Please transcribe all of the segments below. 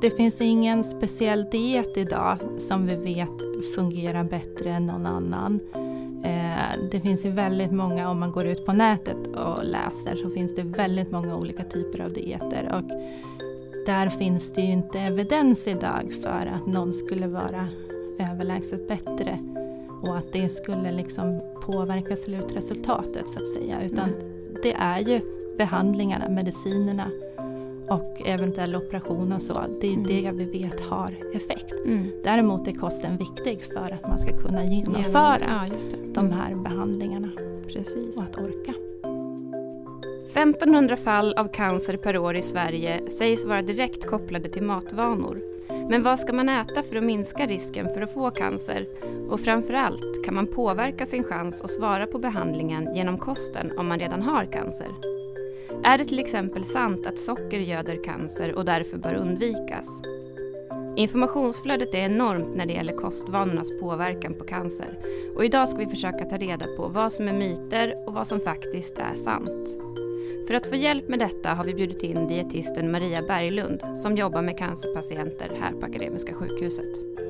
Det finns ingen speciell diet idag som vi vet fungerar bättre än någon annan. Eh, det finns ju väldigt många, om man går ut på nätet och läser, så finns det väldigt många olika typer av dieter. Och där finns det ju inte evidens idag för att någon skulle vara överlägset bättre och att det skulle liksom påverka slutresultatet så att säga. Utan mm. det är ju behandlingarna, medicinerna och eventuell operation och så. Det är mm. det vi vet har effekt. Mm. Däremot är kosten viktig för att man ska kunna genomföra ja, de här behandlingarna. Precis. Och att orka. 1500 fall av cancer per år i Sverige sägs vara direkt kopplade till matvanor. Men vad ska man äta för att minska risken för att få cancer? Och framförallt, kan man påverka sin chans att svara på behandlingen genom kosten om man redan har cancer? Är det till exempel sant att socker göder cancer och därför bör undvikas? Informationsflödet är enormt när det gäller kostvanornas påverkan på cancer och idag ska vi försöka ta reda på vad som är myter och vad som faktiskt är sant. För att få hjälp med detta har vi bjudit in dietisten Maria Berglund som jobbar med cancerpatienter här på Akademiska sjukhuset.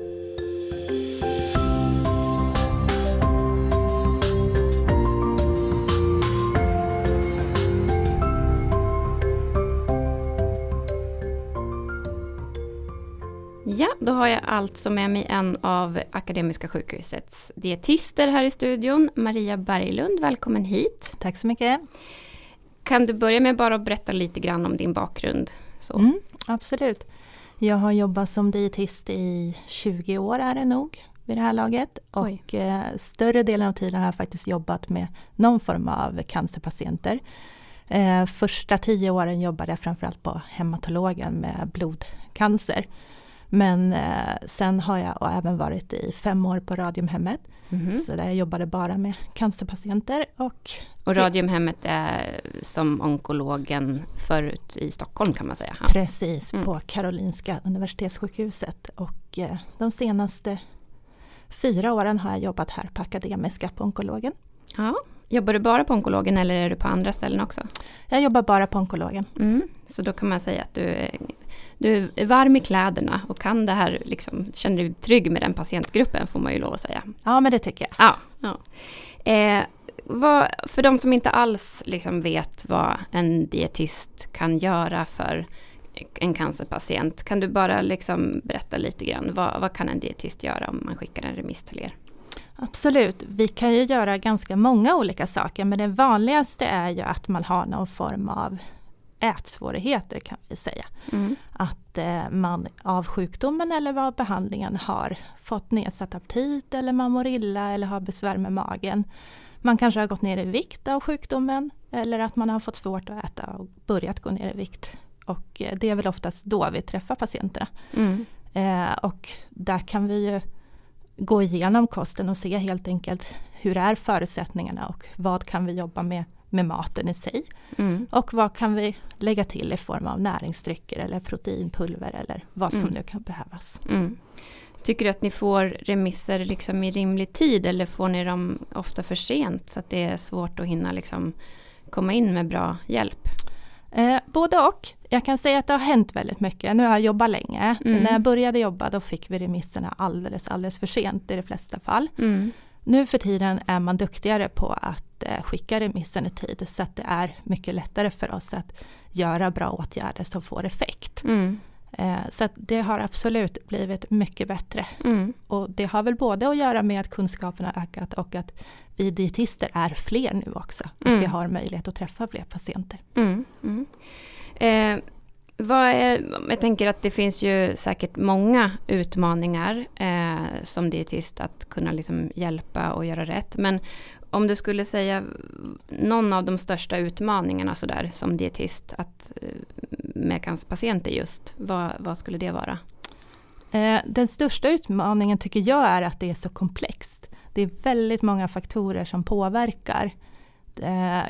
Då har jag alltså med mig en av Akademiska sjukhusets dietister här i studion, Maria Berglund. Välkommen hit. Tack så mycket. Kan du börja med bara att berätta lite grann om din bakgrund? Mm, absolut. Jag har jobbat som dietist i 20 år är det nog vid det här laget. Och eh, större delen av tiden har jag faktiskt jobbat med någon form av cancerpatienter. Eh, första tio åren jobbade jag framförallt på hematologen med blodcancer. Men eh, sen har jag även varit i fem år på Radiumhemmet. Mm. Så där jag jobbade bara med cancerpatienter. Och, och Radiumhemmet är som onkologen förut i Stockholm kan man säga? Ja. Precis, mm. på Karolinska Universitetssjukhuset. Och eh, de senaste fyra åren har jag jobbat här på Akademiska på onkologen. Ja, Jobbar du bara på onkologen eller är du på andra ställen också? Jag jobbar bara på onkologen. Mm, så då kan man säga att du är, du är varm i kläderna och kan det här, liksom, känner dig trygg med den patientgruppen får man ju lov att säga. Ja men det tycker jag. Ja, ja. Eh, vad, för de som inte alls liksom vet vad en dietist kan göra för en cancerpatient, kan du bara liksom berätta lite grann, vad, vad kan en dietist göra om man skickar en remiss till er? Absolut, vi kan ju göra ganska många olika saker men det vanligaste är ju att man har någon form av ätsvårigheter kan vi säga. Mm. Att eh, man av sjukdomen eller av behandlingen har fått nedsatt aptit eller man mår illa eller har besvär med magen. Man kanske har gått ner i vikt av sjukdomen eller att man har fått svårt att äta och börjat gå ner i vikt. Och eh, det är väl oftast då vi träffar patienterna. Mm. Eh, och där kan vi ju gå igenom kosten och se helt enkelt hur är förutsättningarna och vad kan vi jobba med med maten i sig. Mm. Och vad kan vi lägga till i form av näringsdrycker eller proteinpulver eller vad som mm. nu kan behövas. Mm. Tycker du att ni får remisser liksom i rimlig tid eller får ni dem ofta för sent så att det är svårt att hinna liksom komma in med bra hjälp? Eh, både och. Jag kan säga att det har hänt väldigt mycket. Nu har jag jobbat länge. Mm. När jag började jobba då fick vi remisserna alldeles, alldeles för sent i de flesta fall. Mm. Nu för tiden är man duktigare på att eh, skicka remissen i tid så att det är mycket lättare för oss att göra bra åtgärder som får effekt. Mm. Eh, så det har absolut blivit mycket bättre. Mm. Och det har väl både att göra med att kunskapen har ökat och att vi dietister är fler nu också. Att vi mm. har möjlighet att träffa fler patienter. Eh, vad är, jag tänker att det finns ju säkert många utmaningar eh, som dietist att kunna liksom hjälpa och göra rätt. Men om du skulle säga någon av de största utmaningarna sådär som dietist att, eh, med cancerpatienter just, vad, vad skulle det vara? Eh, den största utmaningen tycker jag är att det är så komplext. Det är väldigt många faktorer som påverkar eh,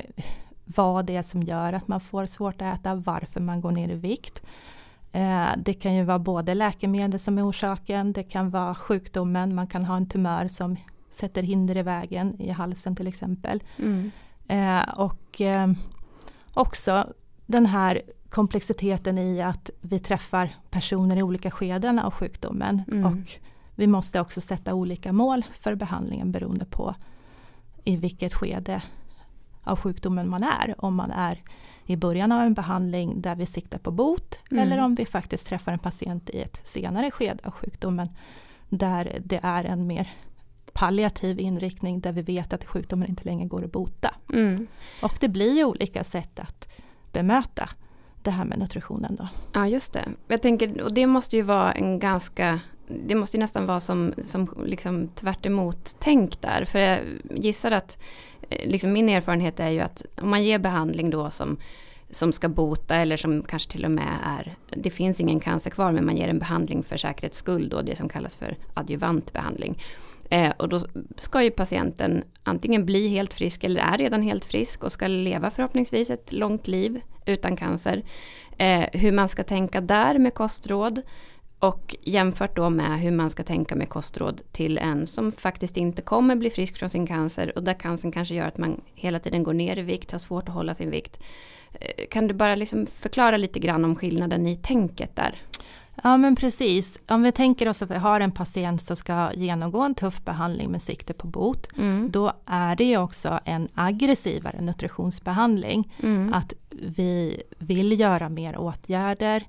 vad det är som gör att man får svårt att äta, varför man går ner i vikt. Eh, det kan ju vara både läkemedel som är orsaken, det kan vara sjukdomen, man kan ha en tumör som sätter hinder i vägen i halsen till exempel. Mm. Eh, och eh, också den här komplexiteten i att vi träffar personer i olika skeden av sjukdomen Mm. och vi måste också sätta olika mål för behandlingen beroende på i vilket skede av sjukdomen man är. Om man är i början av en behandling där vi siktar på bot Mm. eller om vi faktiskt träffar en patient i ett senare skede av sjukdomen där det är en mer palliativ inriktning där vi vet att sjukdomen inte längre går att bota. Mm. Och det blir ju olika sätt att bemöta det här med nutritionen då. Ja, just det. Jag tänker, och det måste ju vara en ganska det måste ju nästan vara som, som liksom tvärt emot tänk där. För jag gissar att Eh, liksom min erfarenhet är ju att om man ger behandling då som, som ska bota eller som kanske till och med är, det finns ingen cancer kvar men man ger en behandling för säkerhets skull då, det som kallas för adjuvant behandling. Eh, och då ska ju patienten antingen bli helt frisk eller är redan helt frisk och ska leva förhoppningsvis ett långt liv utan cancer. Eh, hur man ska tänka där med kostråd och jämfört då med hur man ska tänka med kostråd till en som faktiskt inte kommer bli frisk från sin cancer och där cancern kanske gör att man hela tiden går ner i vikt, har svårt att hålla sin vikt. Eh, Kan du bara liksom förklara lite grann om skillnaden i tänket där? Ja men precis. Om vi tänker oss att vi har en patient som ska genomgå en tuff behandling med sikte på bot. Mm. Då är det ju också en aggressivare nutritionsbehandling. Mm. Att vi vill göra mer åtgärder.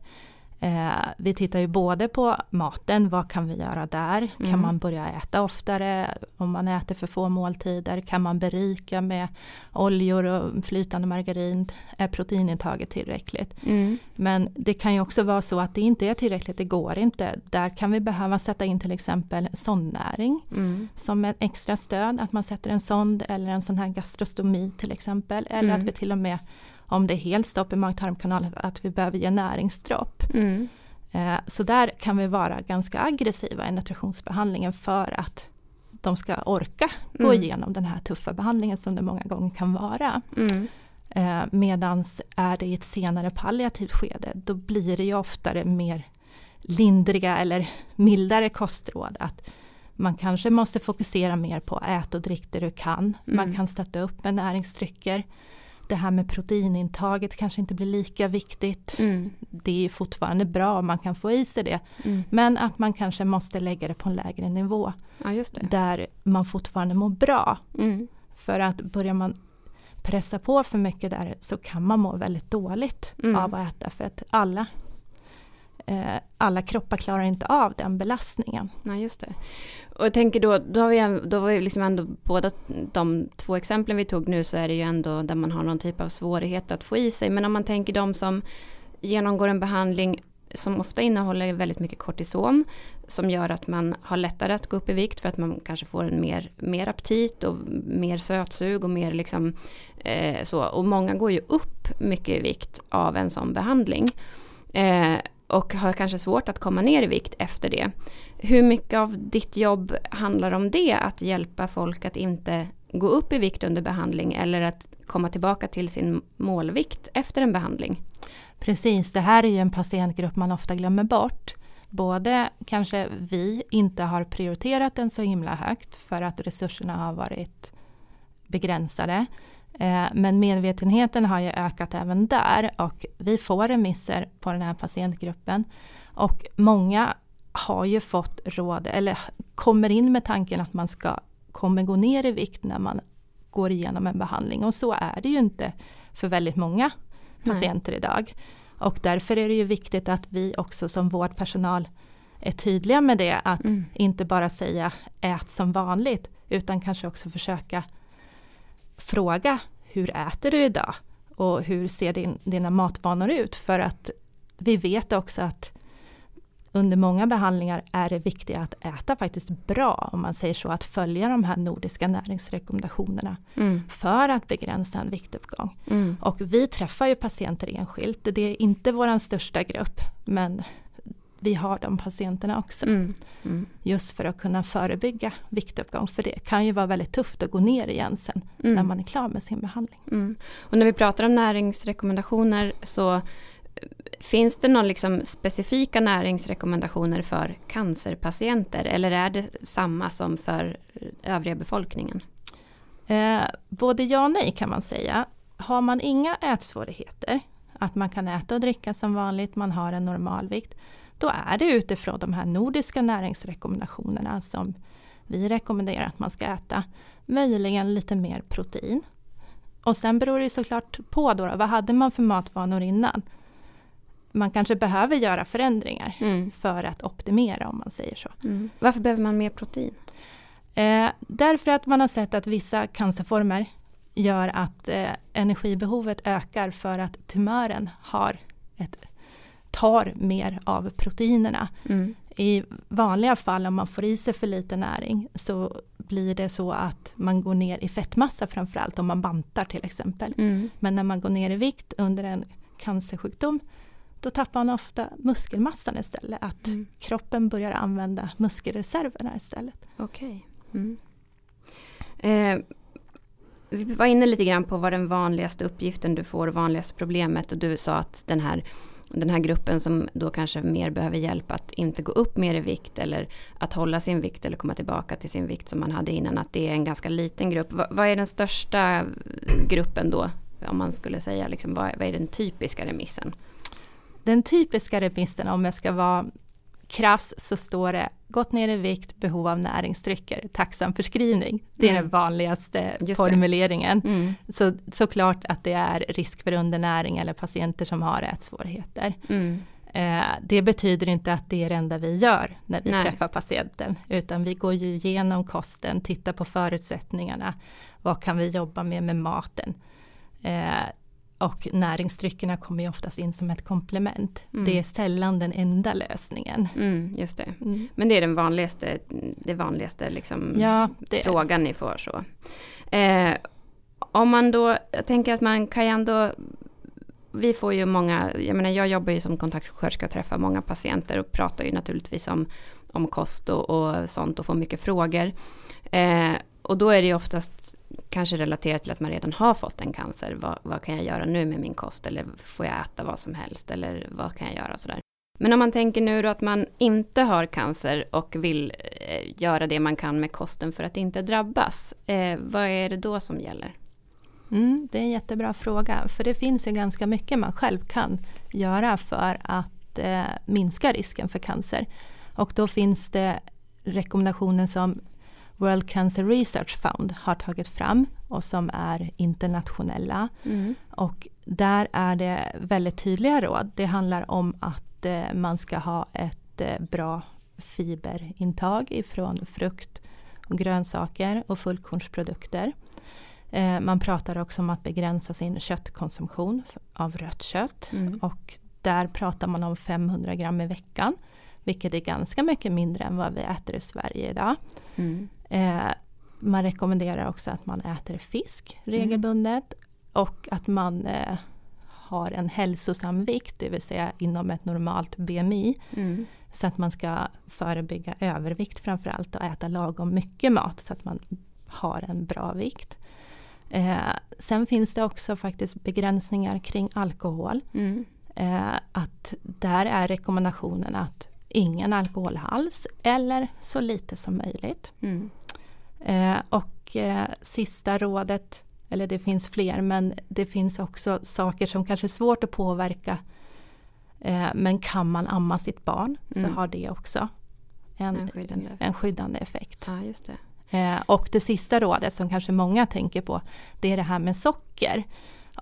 Eh, vi tittar ju både på maten, vad kan vi göra där? Mm. Kan man börja äta oftare? Om man äter för få måltider? Kan man berika med oljor och flytande margarin? Är proteinintaget tillräckligt? Mm. Men det kan ju också vara så att det inte är tillräckligt, det går inte. Där kan vi behöva sätta in till exempel sondnäring Mm. som ett extra stöd, att man sätter en sond eller en sån här gastrostomi till exempel. Eller Mm. att vi till och med, om det är helt stopp i mag-tarmkanalen, att vi behöver ge näringsdropp. Mm. Eh, Så där kan vi vara ganska aggressiva i nutritionsbehandlingen för att de ska orka gå Mm. igenom den här tuffa behandlingen som det många gånger kan vara. Mm. Eh, medans är det i ett senare palliativt skede, då blir det ju oftare mer lindriga eller mildare kostråd. Att man kanske måste fokusera mer på ät och drick det du kan. Man Mm. kan stötta upp med näringsdrycker. Det här med proteinintaget kanske inte blir lika viktigt. Mm. Det är fortfarande bra om man kan få i sig det. Mm. Men att man kanske måste lägga det på en lägre nivå. Ja. Där man fortfarande mår bra. Mm. För att börjar man pressa på för mycket där så kan man må väldigt dåligt Mm. av att äta. För att alla, eh, alla kroppar klarar inte av den belastningen. Nej, just det. Och jag tänker då, då har vi, då har ju liksom ändå båda de två exemplen vi tog nu så är det ju ändå där man har någon typ av svårighet att få i sig. Men om man tänker de som genomgår en behandling som ofta innehåller väldigt mycket kortison som gör att man har lättare att gå upp i vikt för att man kanske får en mer, mer aptit och mer sötsug och mer liksom eh, så. Och många går ju upp mycket i vikt av en sån behandling. Eh, och har kanske svårt att komma ner i vikt efter det. Hur mycket av ditt jobb handlar om det? Att hjälpa folk att inte gå upp i vikt under behandling eller att komma tillbaka till sin målvikt efter en behandling? Precis, det här är ju en patientgrupp man ofta glömmer bort. Både kanske vi inte har prioriterat den så himla högt för att resurserna har varit begränsade. Eh, Men medvetenheten har ju ökat även där och vi får remisser på den här patientgruppen. Och många har ju fått råd, eller kommer in med tanken att man ska, kommer gå ner i vikt när man går igenom en behandling. Och så är det ju inte för väldigt många Nej. patienter idag. Och därför är det ju viktigt att vi också som vårdpersonal är tydliga med det. Att Mm. inte bara säga ät som vanligt utan kanske också försöka fråga hur äter du idag? Och hur ser din, dina matvanor ut? För att vi vet också att under många behandlingar är det viktigt att äta faktiskt bra, om man säger så, att följa de här nordiska näringsrekommendationerna Mm. för att begränsa en viktuppgång. Mm. Och vi träffar ju patienter enskilt, det är inte vår största grupp, men vi har de patienterna också. Mm. Mm. Just för att kunna förebygga viktuppgång, för det kan ju vara väldigt tufft att gå ner igen sen Mm. när man är klar med sin behandling. Mm. Och när vi pratar om näringsrekommendationer så eh, finns det någon liksom specifika näringsrekommendationer för cancerpatienter eller är det samma som för eh, övriga befolkningen? Eh, både ja och nej kan man säga. Har man inga ätsvårigheter, att man kan äta och dricka som vanligt, man har en normalvikt, då är det utifrån de här nordiska näringsrekommendationerna som vi rekommenderar att man ska äta. Möjligen lite mer protein. Och sen beror det såklart på då, vad hade man för matvanor innan? Man kanske behöver göra förändringar mm. för att optimera om man säger så. Mm. Varför behöver man mer protein? Eh, därför att man har sett att vissa cancerformer gör att eh, energibehovet ökar för att tumören har ett, tar mer av proteinerna. Mm. I vanliga fall om man får i sig för lite näring så blir det så att man går ner i fettmassa framförallt om man bantar till exempel. Mm. Men när man går ner i vikt under en cancersjukdom då tappar man ofta muskelmassan istället. Att mm. kroppen börjar använda muskelreserverna istället. Okej. Okay. Mm. Eh, vi var inne lite grann på vad den vanligaste uppgiften du får, vanligaste problemet och du sa att den här den här gruppen som då kanske mer behöver hjälp att inte gå upp mer i vikt eller att hålla sin vikt eller komma tillbaka till sin vikt som man hade innan, att det är en ganska liten grupp. vad, vad är den största gruppen då? Om man skulle säga, liksom, vad, vad är den typiska remissen? Den typiska remissen om jag ska vara krass så står det gått ner i vikt, behov av näringsdrycker, tacksam förskrivning. Det är mm. den vanligaste formuleringen. Mm. Så såklart att det är risk för undernäring eller patienter som har ätsvårigheter. Mm. Eh, det betyder inte att det är det enda vi gör när vi Nej. träffar patienten, utan vi går ju igenom kosten, tittar på förutsättningarna, vad kan vi jobba med med maten. Eh, och näringsdryckerna kommer ju oftast in som ett komplement. Mm. Det är sällan den enda lösningen. Mm, just det. Mm. Men det är den vanligaste, det vanligaste liksom ja, det frågan ni får så. Eh, om man då, jag tänker att man kan ju ändå vi får ju många, jag menar jag jobbar ju som kontaktsjuksköterska och träffar många patienter och pratar ju naturligtvis om, om kost och, och sånt och får mycket frågor. Eh, och då är det ju oftast kanske relaterat till att man redan har fått en cancer. Vad, vad, kan jag göra nu med min kost? Eller får jag äta vad som helst? Eller vad kan jag göra? Sådär. Men om man tänker nu då att man inte har cancer och vill eh, göra det man kan med kosten för att inte drabbas. Eh, vad är det då som gäller? Mm, det är en jättebra fråga, för det finns ju ganska mycket man själv kan göra för att eh, minska risken för cancer. Och då finns det rekommendationer som World Cancer Research Fund har tagit fram och som är internationella. Mm. Och där är det väldigt tydliga råd. Det handlar om att eh, man ska ha ett eh, bra fiberintag ifrån frukt och grönsaker och fullkornsprodukter. Eh, man pratar också om att begränsa sin köttkonsumtion av rött kött mm. och där pratar man om 500 gram i veckan. Vilket är ganska mycket mindre än vad vi äter i Sverige idag. Mm. Eh, man rekommenderar också att man äter fisk regelbundet mm. och att man eh, har en hälsosam vikt, det vill säga inom ett normalt BMI. Mm. Så att man ska förebygga övervikt framförallt och äta lagom mycket mat så att man har en bra vikt. Eh, sen finns det också faktiskt begränsningar kring alkohol. Mm. Eh, att där är rekommendationen att ingen alkohol alls eller så lite som möjligt. Mm. Eh, och eh, sista rådet, eller det finns fler men det finns också saker som kanske är svårt att påverka. Eh, men kan man amma sitt barn så mm. har det också en, en, skyddande. en skyddande effekt. Ja, just det. Eh, och det sista rådet som kanske många tänker på det är det här med socker.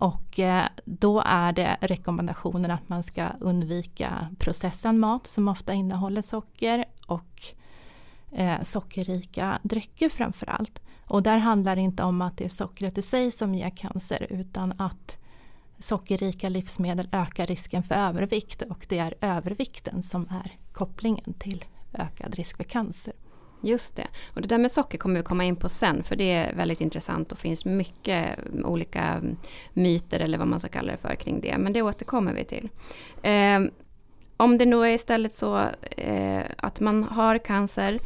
Och eh, då är det rekommendationen att man ska undvika processad mat som ofta innehåller socker och eh, sockerrika drycker framförallt. Och där handlar det inte om att det är sockret i sig som ger cancer utan att sockerrika livsmedel ökar risken för övervikt och det är övervikten som är kopplingen till ökad risk för cancer. Just det. Och det där med socker kommer vi komma in på sen för det är väldigt intressant och finns mycket olika myter eller vad man ska kalla det för kring det. Men det återkommer vi till. Ehm, Eh, om det nu är istället så eh, att man har cancer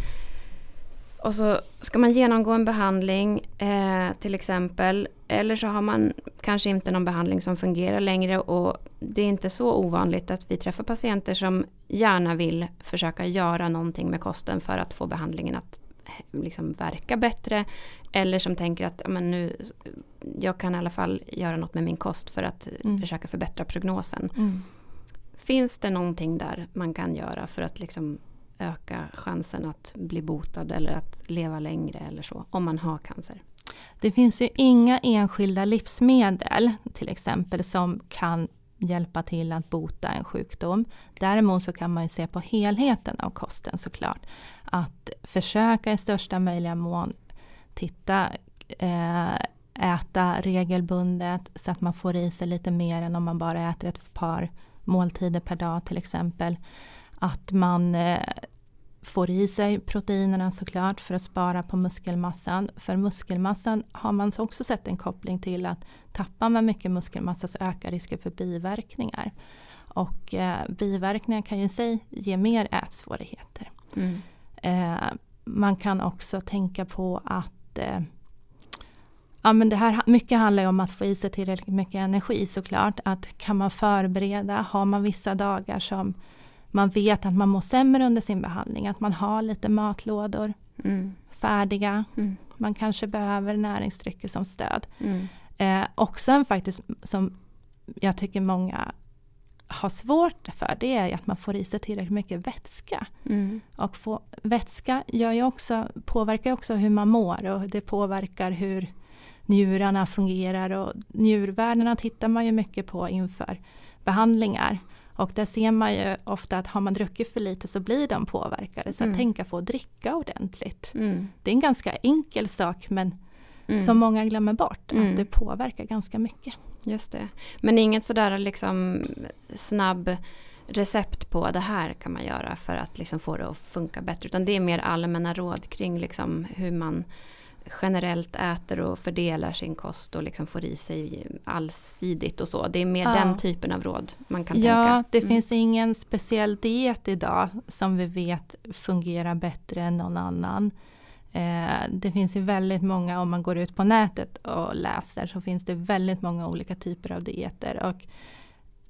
och så ska man genomgå en behandling eh, till exempel. Eller så har man kanske inte någon behandling som fungerar längre och det är inte så ovanligt att vi träffar patienter som gärna vill försöka göra någonting med kosten för att få behandlingen att liksom verka bättre. Eller som tänker att men nu, jag kan i alla fall göra något med min kost för att mm. försöka förbättra prognosen. Mm. Finns det någonting där man kan göra för att liksom öka chansen att bli botad eller att leva längre eller så, om man har cancer? Det finns ju inga enskilda livsmedel till exempel som kan hjälpa till att bota en sjukdom. Däremot så kan man ju se på helheten av kosten såklart. Att försöka i största möjliga mån titta, eh, äta regelbundet så att man får i sig lite mer än om man bara äter ett par måltider per dag till exempel. Att man eh, får i sig proteinerna såklart för att spara på muskelmassan. För muskelmassan har man också sett en koppling till att tappar man mycket muskelmassa så ökar risken för biverkningar. Och eh, biverkningar kan ju i sig ge mer ätsvårigheter. Mm. Eh, man kan också tänka på att eh, Ja, men det här, mycket handlar om att få i sig tillräckligt mycket energi såklart. Att kan man förbereda, har man vissa dagar som man vet att man mår sämre under sin behandling, att man har lite matlådor mm. färdiga. Mm. Man kanske behöver näringsdrycker som stöd. Mm. Eh, också en faktiskt som jag tycker många har svårt för det är att man får i sig tillräckligt mycket vätska. Mm. Och få, vätska gör ju också, påverkar också hur man mår och det påverkar hur njurarna fungerar och njurvärdena tittar man ju mycket på inför behandlingar. Och där ser man ju ofta att har man druckit för lite så blir de påverkade. Så mm. att tänka på att dricka ordentligt. Mm. Det är en ganska enkel sak men mm. som många glömmer bort. Att mm. det påverkar ganska mycket. Just det. Men inget sådär liksom snabb recept på det här kan man göra för att liksom få det att funka bättre. Utan det är mer allmänna råd kring liksom hur man generellt äter och fördelar sin kost och liksom får i sig allsidigt och så. Det är mer ja. den typen av råd man kan ja, tänka. Ja, det mm. finns ingen speciell diet idag som vi vet fungerar bättre än någon annan. Eh, det finns ju väldigt många, om man går ut på nätet och läser, så finns det väldigt många olika typer av dieter. Och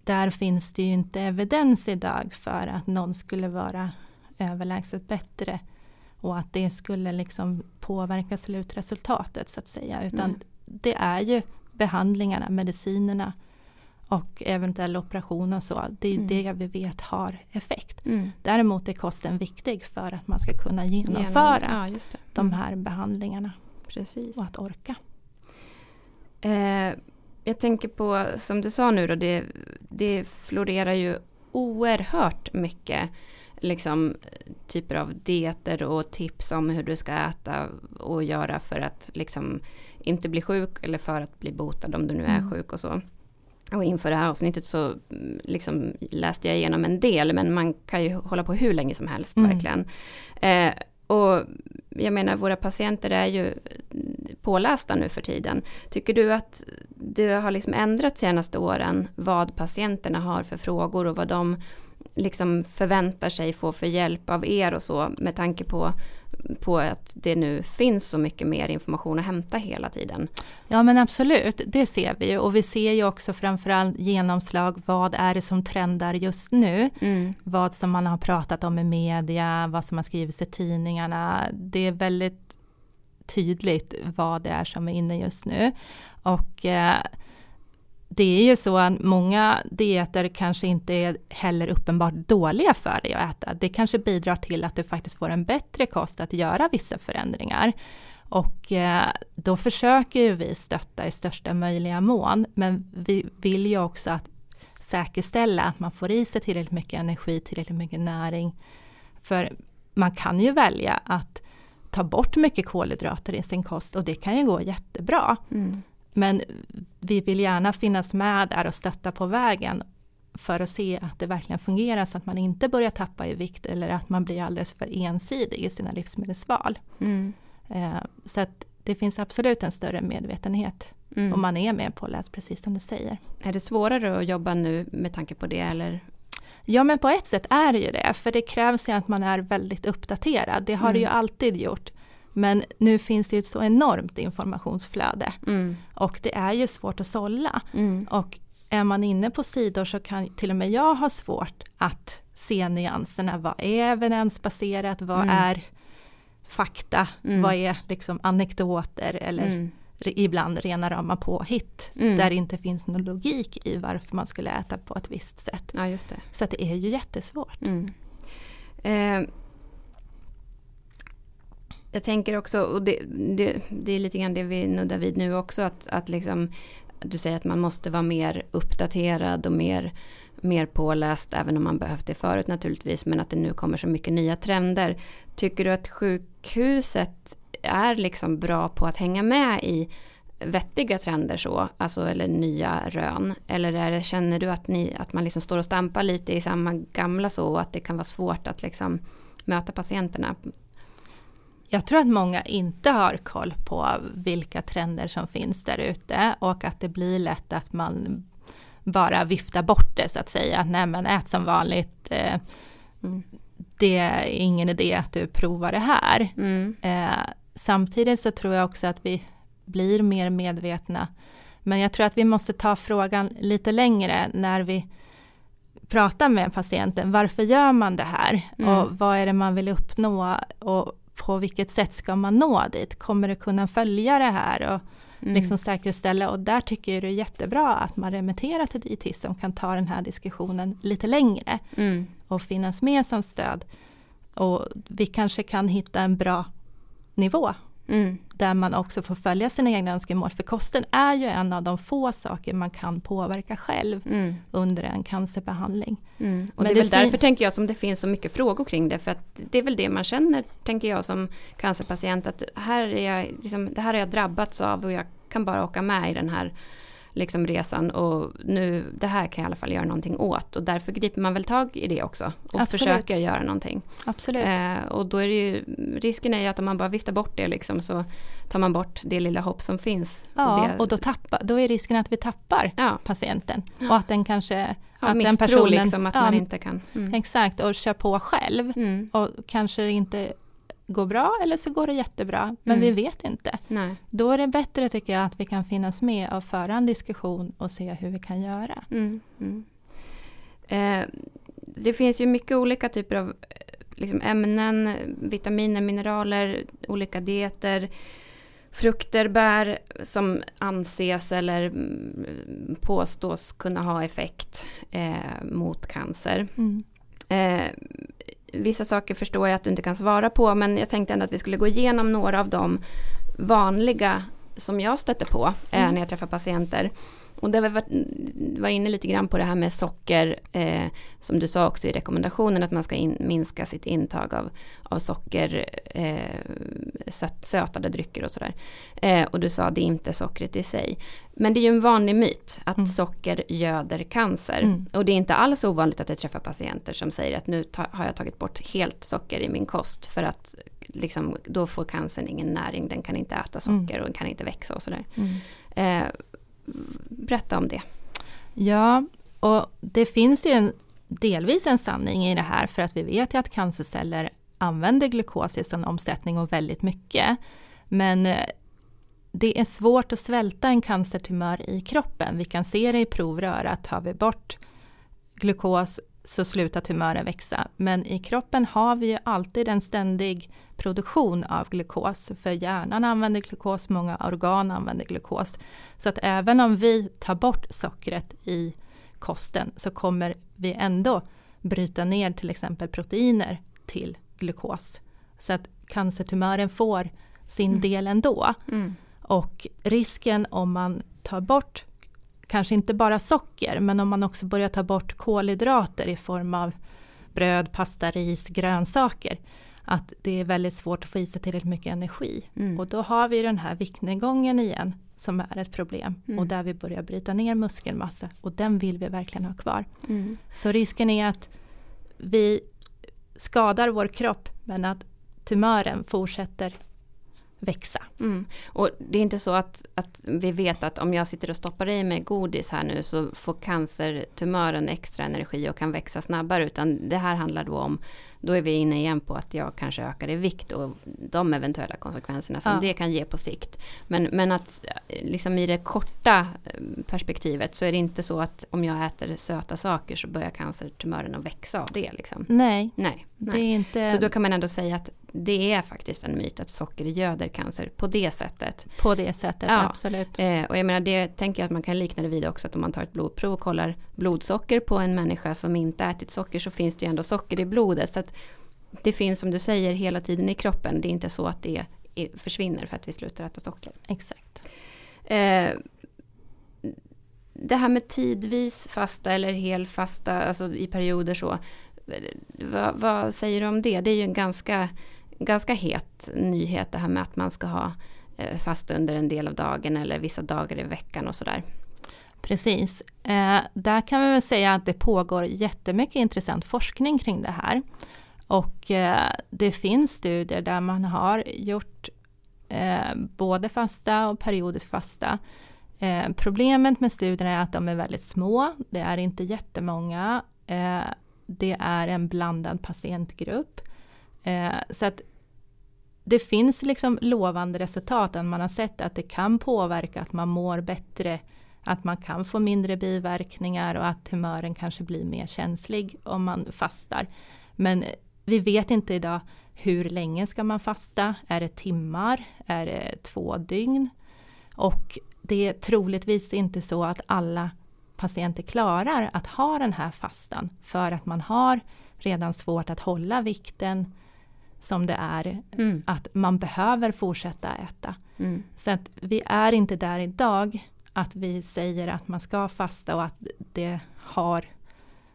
där finns det ju inte evidens idag för att någon skulle vara överlägset bättre och att det skulle liksom påverka slutresultatet så att säga. Utan mm. det är ju behandlingarna, medicinerna och eventuell operation och så. Det är mm. det vi vet har effekt. Mm. Däremot är kosten viktig för att man ska kunna genomföra ja, de mm. här behandlingarna. Precis. Och att orka. Eh, jag tänker på, som du sa nu då, det, det florerar ju oerhört mycket liksom, typer av dieter och tips om hur du ska äta och göra för att liksom, inte bli sjuk eller för att bli botad om du nu är mm. sjuk och så. Och inför det här avsnittet så liksom läste jag igenom en del men man kan ju hålla på hur länge som helst mm. verkligen. Eh, och jag menar våra patienter är ju pålästa nu för tiden. Tycker du att det har liksom ändrat senaste åren vad patienterna har för frågor och vad de liksom förväntar sig få för hjälp av er och så med tanke på, på att det nu finns så mycket mer information att hämta hela tiden? Ja men absolut, det ser vi ju och vi ser ju också framförallt genomslag, vad är det som trendar just nu? Mm. Vad som man har pratat om i media, vad som har skrivits i tidningarna. Det är väldigt tydligt vad det är som är inne just nu. Och eh, det är ju så att många dieter kanske inte är heller uppenbart dåliga för dig att äta. Det kanske bidrar till att du faktiskt får en bättre kost att göra vissa förändringar. Och eh, då försöker ju vi stötta i största möjliga mån, men vi vill ju också att säkerställa att man får i sig tillräckligt mycket energi, tillräckligt mycket näring. För man kan ju välja att ta bort mycket kolhydrater i sin kost och det kan ju gå jättebra. Mm. Men vi vill gärna finnas med där och stötta på vägen för att se att det verkligen fungerar så att man inte börjar tappa i vikt eller att man blir alldeles för ensidig i sina livsmedelsval. Mm. Eh, så att det finns absolut en större medvetenhet mm. om man är med på läs precis som du säger. Är det svårare att jobba nu med tanke på det eller? Ja men på ett sätt är det ju det, för det krävs ju att man är väldigt uppdaterad. Det har mm. det ju alltid gjort. Men nu finns det ju ett så enormt informationsflöde mm. och det är ju svårt att sålla. Mm. Och är man inne på sidor så kan till och med jag ha svårt att se nyanserna. Vad är evidensbaserat? Vad mm. är fakta, mm. vad är liksom anekdoter eller mm. ibland rena rama påhitt. Mm. Där det inte finns någon logik i varför man skulle äta på ett visst sätt. Ja. Så det är ju jättesvårt. Mm. Eh, jag tänker också, och det, det, det, är lite grann det vi nuddar vid nu också, att, att liksom, du säger att man måste vara mer uppdaterad och mer, mer påläst, även om man behövt det förut naturligtvis, men att det nu kommer så mycket nya trender. Tycker du att sjukhuset är liksom bra på att hänga med i vettiga trender så, alltså eller nya rön? Eller är det, känner du att, ni, att man liksom står och stampar lite i samma gamla så, och att det kan vara svårt att liksom möta patienterna jag tror att många inte har koll på vilka trender som finns där ute och att det blir lätt att man bara viftar bort det så att säga. Nej men ät som vanligt. Eh, mm. Det är ingen idé att du provar det här. Mm. Eh, samtidigt så tror jag också att vi blir mer medvetna. Men jag tror att vi måste ta frågan lite längre när vi pratar med patienten. Varför gör man det här? Mm. Och vad är det man vill uppnå? Och på vilket sätt ska man nå dit? Kommer det kunna följa det här? Och mm. liksom säkerställa och där tycker jag det är jättebra att man remitterar till dietist som kan ta den här diskussionen lite längre mm. och finnas med som stöd. Och vi kanske kan hitta en bra nivå Mm. Där man också får följa sina egna önskemål. För kosten är ju en av de få saker man kan påverka själv mm. under en cancerbehandling. Mm. Och det är väl därför tänker jag som det finns så mycket frågor kring det. För att det är väl det man känner, tänker jag som cancerpatient. Att här är jag, liksom, det här har jag drabbats av och jag kan bara åka med i den här liksom resan och nu det här kan jag i alla fall göra någonting åt och därför griper man väl tag i det också och Absolut. försöker göra någonting. Absolut. Eh, och då är det ju, risken är ju att om man bara viftar bort det liksom så tar man bort det lilla hopp som finns. Ja, och, det, och då, tappar, då är risken att vi tappar ja. patienten och att den kanske Ja, att den personen, liksom att ja, man inte kan. Mm. Exakt, och kör på själv. Mm. Och kanske inte går bra eller så går det jättebra, men mm. vi vet inte. Nej. Då är det bättre tycker jag att vi kan finnas med och föra en diskussion och se hur vi kan göra. Mm. Mm. Eh, det finns ju mycket olika typer av liksom, ämnen, vitaminer, mineraler, olika dieter, frukter, bär som anses eller mm, påstås kunna ha effekt eh, mot cancer. Mm. Eh, vissa saker förstår jag att du inte kan svara på men jag tänkte ändå att vi skulle gå igenom några av de vanliga som jag stöter på eh, mm. när jag träffar patienter. Och där vi var, var inne lite grann på det här med socker, eh, som du sa också i rekommendationen, att man ska in, minska sitt intag av, av socker, eh, söt, sötade drycker och sådär. Eh, och du sa att det är inte sockret i sig. Men det är ju en vanlig myt att mm. socker göder cancer. Mm. Och det är inte alls ovanligt att jag träffar patienter som säger att nu ta, har jag tagit bort helt socker i min kost för att liksom, då får cancern ingen näring, den kan inte äta socker mm. och kan inte växa och sådär. Mm. Eh, berätta om det. Ja, och det finns ju en, delvis en sanning i det här för att vi vet ju att cancerceller använder glukos i sin omsättning och väldigt mycket. Men eh, det är svårt att svälta en cancertumör i kroppen. Vi kan se det i provrör att tar vi bort glukos så slutar tumören växa. Men i kroppen har vi ju alltid en ständig produktion av glukos. För hjärnan använder glukos, många organ använder glukos. Så att även om vi tar bort sockret i kosten så kommer vi ändå bryta ner till exempel proteiner till glukos. Så att cancertumören får sin mm. del ändå. Mm. Och risken om man tar bort kanske inte bara socker, men om man också börjar ta bort kolhydrater i form av bröd, pasta, ris, grönsaker, att det är väldigt svårt att få i sig tillräckligt mycket energi. Mm. Och då har vi den här viktnedgången igen som är ett problem mm. och där vi börjar bryta ner muskelmassa och den vill vi verkligen ha kvar. Mm. Så risken är att vi skadar vår kropp men att tumören fortsätter växa. Mm. Och det är inte så att, att vi vet att om jag sitter och stoppar i mig godis här nu så får cancertumören extra energi och kan växa snabbare utan det här handlar då om då är vi inne igen på att jag kanske ökar i vikt och de eventuella konsekvenserna som ja. det kan ge på sikt. Men, men att liksom i det korta eh, perspektivet så är det inte så att om jag äter söta saker så börjar cancertumörerna växa av det. Liksom. Nej, nej, nej. Det är inte... Så då kan man ändå säga att det är faktiskt en myt att socker göder cancer på det sättet. På det sättet, ja. absolut. Eh, och jag menar det tänker jag att man kan likna det vid också att om man tar ett blodprov och kollar blodsocker på en människa som inte ätit socker så finns det ju ändå socker i blodet. Så att det finns som du säger hela tiden i kroppen. Det är inte så att det försvinner för att vi slutar äta socker. Exakt. Eh, det här med tidvis fasta eller hel fasta, alltså i perioder så. Vad, vad, säger du om det? Det är ju en ganska, ganska het nyhet det här med att man ska ha eh, fasta under en del av dagen eller vissa dagar i veckan och sådär. Precis. Eh, där kan vi väl säga att det pågår jättemycket intressant forskning kring det här. Och eh, det finns studier där man har gjort eh, både fasta och periodiskt fasta. Eh, problemet med studierna är att de är väldigt små. Det är inte jättemånga. Eh, det är en blandad patientgrupp. Eh, så att det finns liksom lovande resultat. att Man har sett att det kan påverka att man mår bättre att man kan få mindre biverkningar och att tumören kanske blir mer känslig om man fastar. Men vi vet inte idag hur länge ska man fasta? Är det timmar? Är det två dygn? Och det är troligtvis inte så att alla patienter klarar att ha den här fastan för att man har redan svårt att hålla vikten som det är. Mm. Att man behöver fortsätta äta. Mm. Så att vi är inte där idag att vi säger att man ska fasta och att det har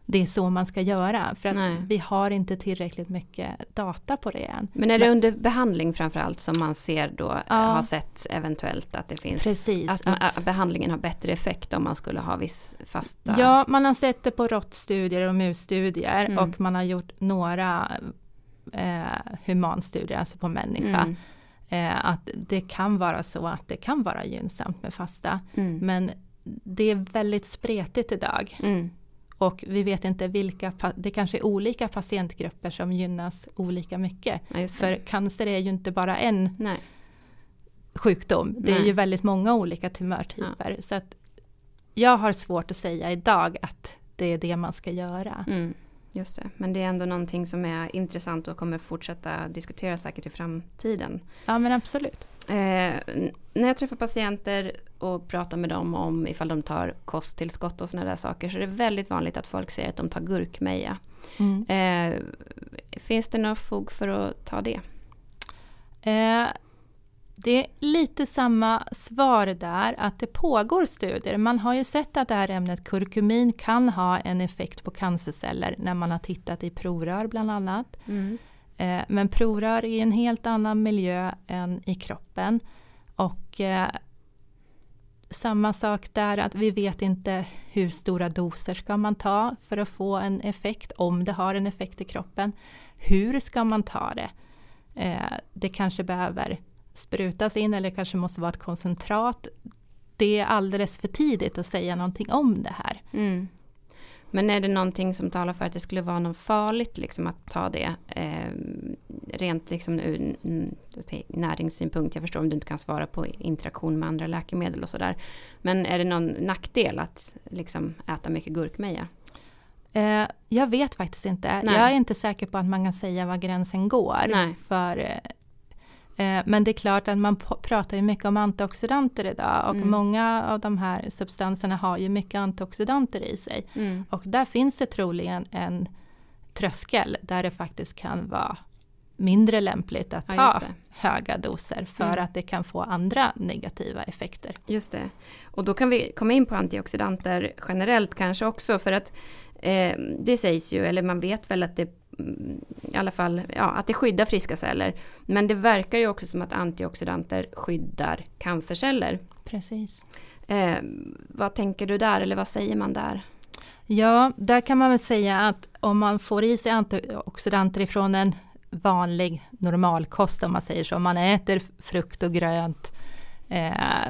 det är så man ska göra. För att Nej. vi har inte tillräckligt mycket data på det än. Men är det under behandling framförallt som man ser då, ja. har sett eventuellt att det finns, Precis, att, att, behandlingen har bättre effekt om man skulle ha viss fasta? Ja, man har sett det på råttstudier och musstudier mm. och man har gjort några eh, humanstudier, alltså på människa. Mm. Eh, att det kan vara så att det kan vara gynnsamt med fasta. Mm. Men det är väldigt spretigt idag. Mm. Och vi vet inte vilka, det kanske är olika patientgrupper som gynnas olika mycket. Ja, För cancer är ju inte bara en Nej. sjukdom, det Nej. är ju väldigt många olika tumörtyper. Ja. Så att jag har svårt att säga idag att det är det man ska göra. Mm. Just det, men det är ändå någonting som är intressant och kommer fortsätta diskuteras säkert i framtiden. Ja men absolut. Eh, när jag träffar patienter och pratar med dem om ifall de tar kosttillskott och sådana där saker så är det väldigt vanligt att folk säger att de tar gurkmeja. Mm. Eh, finns det något fog för att ta det? Eh, det är lite samma svar där, att det pågår studier. Man har ju sett att det här ämnet kurkumin kan ha en effekt på cancerceller när man har tittat i provrör bland annat. Mm. Eh, men provrör är en helt annan miljö än i kroppen. Och eh, samma sak där, att vi vet inte hur stora doser ska man ta för att få en effekt, om det har en effekt i kroppen. Hur ska man ta det? Eh, det kanske behöver sprutas in eller kanske måste vara ett koncentrat. Det är alldeles för tidigt att säga någonting om det här. Mm. Men är det någonting som talar för att det skulle vara något farligt liksom att ta det? Eh, rent liksom ur näringssynpunkt. Jag förstår om du inte kan svara på interaktion med andra läkemedel och sådär. Men är det någon nackdel att liksom äta mycket gurkmeja? Eh, jag vet faktiskt inte. Nej. Jag är inte säker på att man kan säga var gränsen går. Nej. För eh, men det är klart att man pratar ju mycket om antioxidanter idag och mm. många av de här substanserna har ju mycket antioxidanter i sig. Mm. Och där finns det troligen en tröskel där det faktiskt kan vara mindre lämpligt att ja, ta höga doser för mm. att det kan få andra negativa effekter. Just det. Och då kan vi komma in på antioxidanter generellt kanske också för att eh, det sägs ju, eller man vet väl att det i alla fall, ja, att det skyddar friska celler. Men det verkar ju också som att antioxidanter skyddar cancerceller. Precis. Eh, vad tänker du där, eller vad säger man där? Ja, där kan man väl säga att om man får i sig antioxidanter ifrån en vanlig normalkost, om man säger så, om man äter frukt och grönt eh,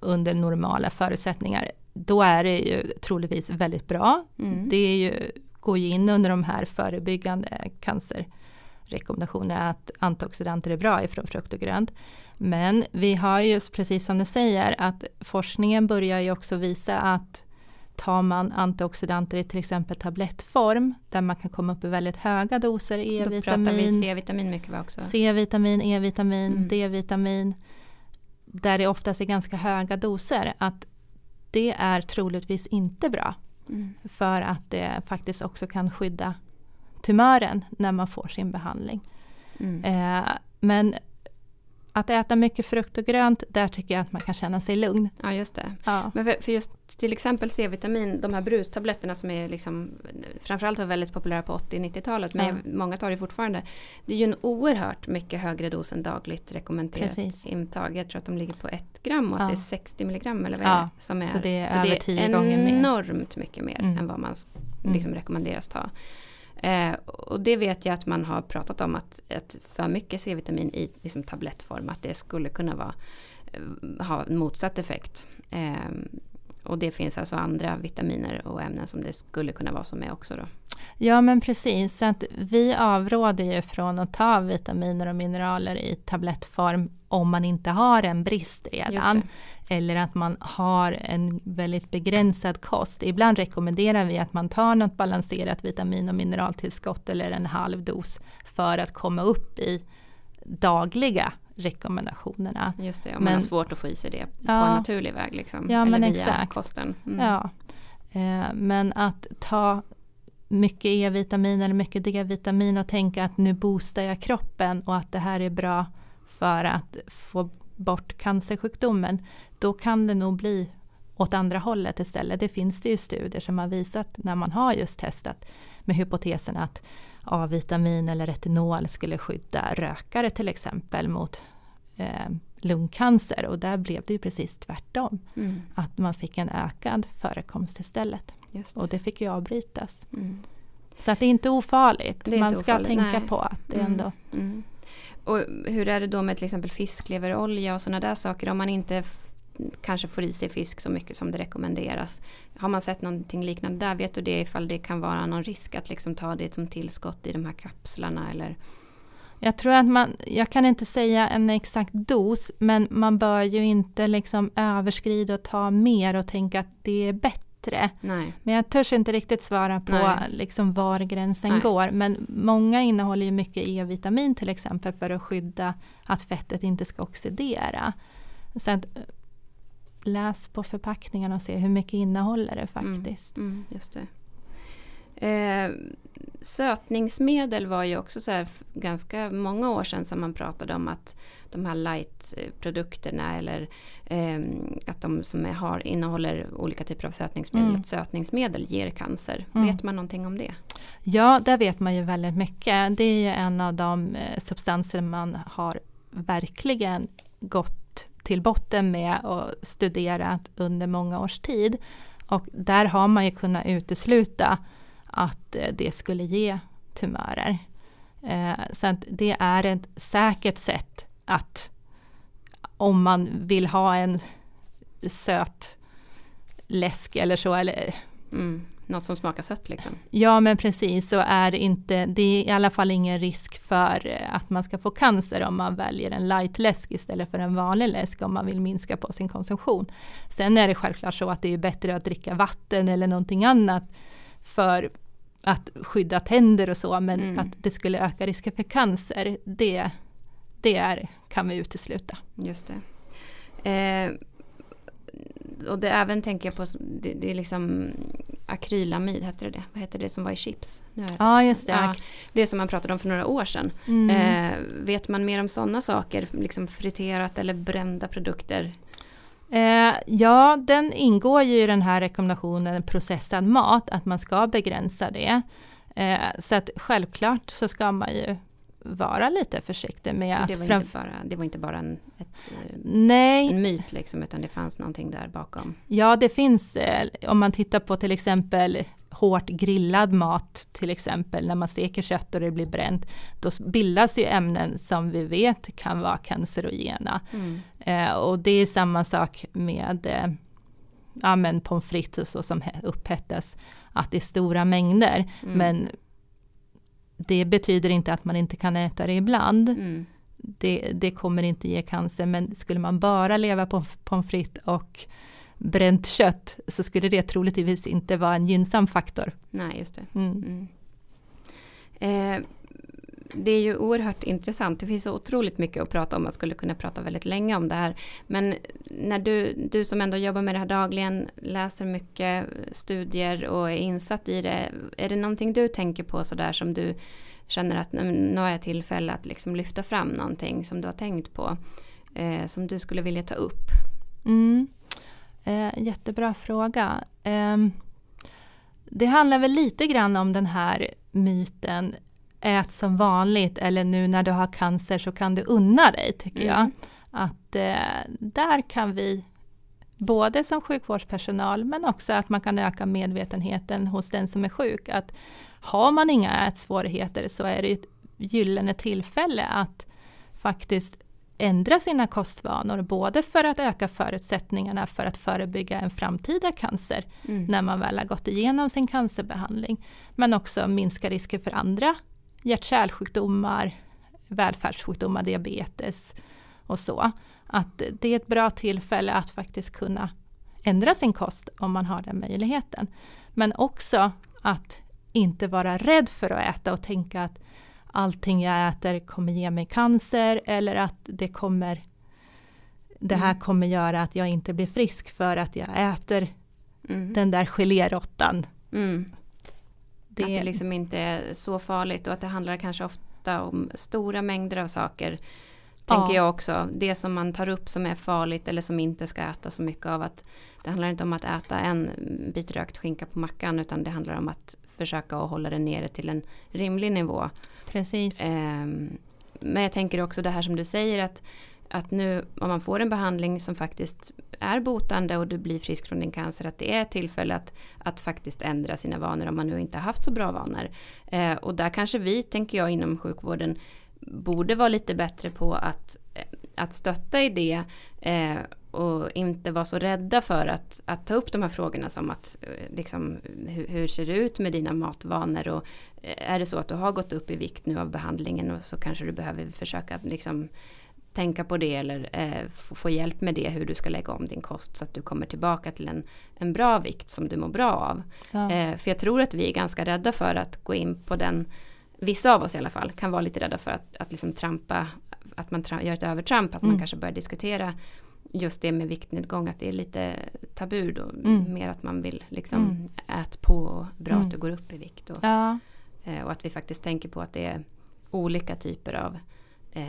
under normala förutsättningar, då är det ju troligtvis väldigt bra. Mm. Det är ju går ju in under de här förebyggande cancerrekommendationerna att antioxidanter är bra ifrån frukt och grönt. Men vi har ju precis som du säger att forskningen börjar ju också visa att tar man antioxidanter i till exempel tablettform där man kan komma upp i väldigt höga doser E-vitamin. C-vitamin mycket va också? C-vitamin, E-vitamin, mm. D-vitamin. Där det oftast är ganska höga doser. Att det är troligtvis inte bra. Mm. För att det faktiskt också kan skydda tumören när man får sin behandling. Mm. Eh, men att äta mycket frukt och grönt, där tycker jag att man kan känna sig lugn. Ja just det. Ja. Men för, för, just till exempel C-vitamin, de här brustabletterna som är liksom framförallt var väldigt populära på 80-90-talet, men ja. många tar det fortfarande. Det är ju en oerhört mycket högre dos än dagligt rekommenderat Precis. intag. Jag tror att de ligger på 1 gram och ja. att det är 60 milligram eller vad ja. som är. Så det är, så det är enormt mycket mer mm. än vad man mm. liksom mm. rekommenderas ta. Eh, och det vet jag att man har pratat om att, att för mycket C-vitamin i liksom, tablettform att det skulle kunna vara, eh, ha motsatt effekt. Eh, och det finns alltså andra vitaminer och ämnen som det skulle kunna vara som är också då. Ja men precis, så att vi avråder ju från att ta vitaminer och mineraler i tablettform om man inte har en brist redan. Eller att man har en väldigt begränsad kost. Ibland rekommenderar vi att man tar något balanserat vitamin och mineraltillskott eller en halv dos för att komma upp i dagliga rekommendationerna. Just det, om men, man har svårt att få i sig det på ja, en naturlig väg. Liksom, ja, eller men via exakt. kosten. Mm. Ja. Eh, men att ta mycket E-vitamin eller mycket D-vitamin och tänka att nu boostar jag kroppen och att det här är bra för att få bort cancersjukdomen. Då kan det nog bli åt andra hållet istället. Det finns det ju studier som har visat när man har just testat med hypotesen att A-vitamin eller retinol skulle skydda rökare till exempel mot eh, lungcancer och där blev det ju precis tvärtom. Mm. Att man fick en ökad förekomst istället. Det. Och det fick ju avbrytas. Mm. Så att det är inte ofarligt. Är man inte ska ofarligt. tänka Nej. på att det mm. ändå... Och hur är det då med till exempel fiskleverolja och sådana där saker om man inte kanske får i sig fisk så mycket som det rekommenderas. Har man sett någonting liknande där? Vet du det ifall det kan vara någon risk att liksom ta det som tillskott i de här kapslarna eller? Jag tror att man, jag kan inte säga en exakt dos, men man bör ju inte liksom överskrida och ta mer och tänka att det är bättre. Nej. Men jag törs inte riktigt svara på liksom var gränsen Nej. går. Men många innehåller ju mycket E-vitamin till exempel för att skydda att fettet inte ska oxidera. Så att, läs på förpackningen och se hur mycket innehåller det faktiskt. Mm, mm, just det. Eh, sötningsmedel var ju också så här ganska många år sedan som man pratade om att de här light-produkterna eller eh, att de som är, har, innehåller olika typer av sötningsmedel, mm. att sötningsmedel ger cancer. Mm. Vet man någonting om det? Ja, där vet man ju väldigt mycket. Det är ju en av de eh, substanser man har verkligen gått till botten med och studerat under många års tid. Och där har man ju kunnat utesluta att eh, det skulle ge tumörer. Eh, så det är ett säkert sätt att om man vill ha en söt läsk eller så, eller mm något som smakar sött liksom. Ja men precis, så är det inte, det är i alla fall ingen risk för eh, att man ska få cancer om man väljer en light-läsk istället för en vanlig läsk om man vill minska på sin konsumtion. Sen är det självklart så att det är bättre att dricka vatten eller någonting annat för att skydda tänder och så, men mm. att det skulle öka risken för cancer, det, det är, kan vi utesluta. Just det. Eh, och det även tänker jag på, det, det är liksom akrylamid, hette det det? Vad heter det som var i chips? Ja ah, just det. Ja, det som man pratade om för några år sedan. Mm. Eh, vet man mer om sådana saker, liksom friterat eller brända produkter? Eh, ja, den ingår ju i den här rekommendationen processad mat, att man ska begränsa det. Eh, så att självklart så ska man ju vara lite försiktig med så att... Det var, inte bara, det var inte bara en, ett, Nej. en myt liksom, utan det fanns någonting där bakom? Ja, det finns, eh, om man tittar på till exempel hårt grillad mat till exempel när man steker kött och det blir bränt. Då bildas ju ämnen som vi vet kan vara cancerogena. Mm. Eh, och det är samma sak med eh, ja, pommes frites och så som upphettas att det är stora mängder. Mm. Men det betyder inte att man inte kan äta det ibland. Mm. Det, det kommer inte ge cancer men skulle man bara leva på pommes frites och bränt kött så skulle det troligtvis inte vara en gynnsam faktor. Nej, just det. Mm. Mm. Eh, det är ju oerhört intressant. Det finns så otroligt mycket att prata om. Man skulle kunna prata väldigt länge om det här. Men när du, du som ändå jobbar med det här dagligen, läser mycket studier och är insatt i det. Är det någonting du tänker på sådär som du känner att nu har jag tillfälle att liksom lyfta fram någonting som du har tänkt på? Eh, som du skulle vilja ta upp? Mm. Eh, jättebra fråga. Eh, det handlar väl lite grann om den här myten ät som vanligt eller nu när du har cancer så kan du unna dig tycker Mm. jag. Att eh, där kan vi både som sjukvårdspersonal men också att man kan öka medvetenheten hos den som är sjuk. Att har man inga ätsvårigheter så är det ett gyllene tillfälle att faktiskt ändra sina kostvanor både för att öka förutsättningarna för att förebygga en framtida cancer Mm. när man väl har gått igenom sin cancerbehandling. Men också minska risker för andra hjärt-kärlsjukdomar, välfärdssjukdomar, diabetes och så. Att det är ett bra tillfälle att faktiskt kunna ändra sin kost om man har den möjligheten. Men också att inte vara rädd för att äta och tänka att allting jag äter kommer ge mig cancer eller att det kommer det här Mm. kommer göra att jag inte blir frisk för att jag äter Mm. den där gelérottan. Mm. Det, Att det liksom inte är så farligt och att det handlar kanske ofta om stora mängder av saker. Tänker Ja. jag också. Det som man tar upp som är farligt eller som inte ska äta så mycket av. att Det handlar inte om att äta en bit rökt skinka på mackan utan det handlar om att försöka att hålla det nere till en rimlig nivå. precis. Ehm, men jag tänker också det här som du säger att, att nu om man får en behandling som faktiskt är botande och du blir frisk från din cancer att det är tillfälle att, att faktiskt ändra sina vanor om man nu inte har haft så bra vanor. Eh, och där kanske vi, tänker jag, inom sjukvården borde vara lite bättre på att, eh, att stötta i det eh, och inte vara så rädda för att, att ta upp de här frågorna som att eh, liksom, hur, hur ser det ut med dina matvanor och eh, är det så att du har gått upp i vikt nu av behandlingen och så kanske du behöver försöka liksom tänka på det eller eh, få, få hjälp med det hur du ska lägga om din kost så att du kommer tillbaka till en, en bra vikt som du mår bra av. Ja. Eh, för jag tror att vi är ganska rädda för att gå in på den, vissa av oss i alla fall, kan vara lite rädda för att, att liksom trampa, att man tra- gör ett övertramp, att man Mm. kanske börjar diskutera just det med viktnedgång, att det är lite tabu då, Mm. mer att man vill liksom Mm. ät på och bra Mm. att du går upp i vikt. Och, ja, eh, och att vi faktiskt tänker på att det är olika typer av eh,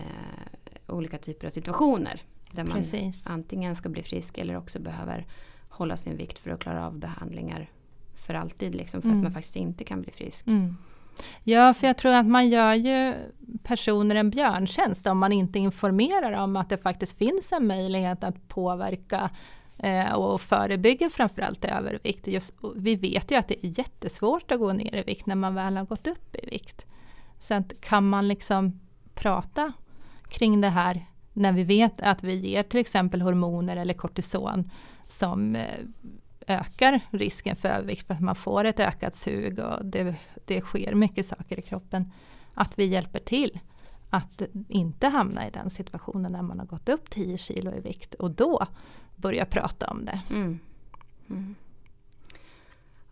olika typer av situationer. Där man precis. antingen ska bli frisk eller också behöver hålla sin vikt för att klara av behandlingar för alltid. Liksom, för Mm. att man faktiskt inte kan bli frisk. Mm. Ja, för jag tror att man gör ju personer en björntjänst om man inte informerar om att det faktiskt finns en möjlighet att påverka eh, och förebygga framförallt övervikt. Just, vi vet ju att det är jättesvårt att gå ner i vikt när man väl har gått upp i vikt. Så att kan man liksom prata kring det här när vi vet att vi ger till exempel hormoner eller kortison som eh, ökar risken för övervikt för att man får ett ökat sug och det, det sker mycket saker i kroppen. Att vi hjälper till att inte hamna i den situationen när man har gått upp 10 kilo i vikt och då börja prata om det. Mm. Mm.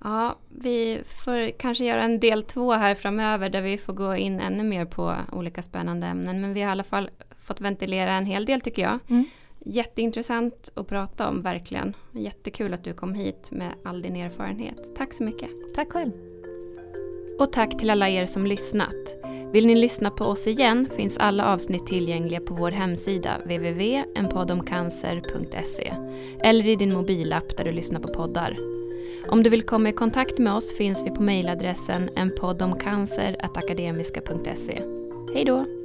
Ja, vi får kanske göra en del två här framöver där vi får gå in ännu mer på olika spännande ämnen. Men vi har i alla fall fått ventilera en hel del tycker jag. Mm. Jätteintressant att prata om verkligen. Jättekul att du kom hit med all din erfarenhet. Tack så mycket. Tack själv! Och tack till alla er som lyssnat. Vill ni lyssna på oss igen finns alla avsnitt tillgängliga på vår hemsida www.enpoddomcancer.se eller i din mobilapp där du lyssnar på poddar. Om du vill komma i kontakt med oss finns vi på mejladressen enpoddomcancer.akademiska.se. Hej då!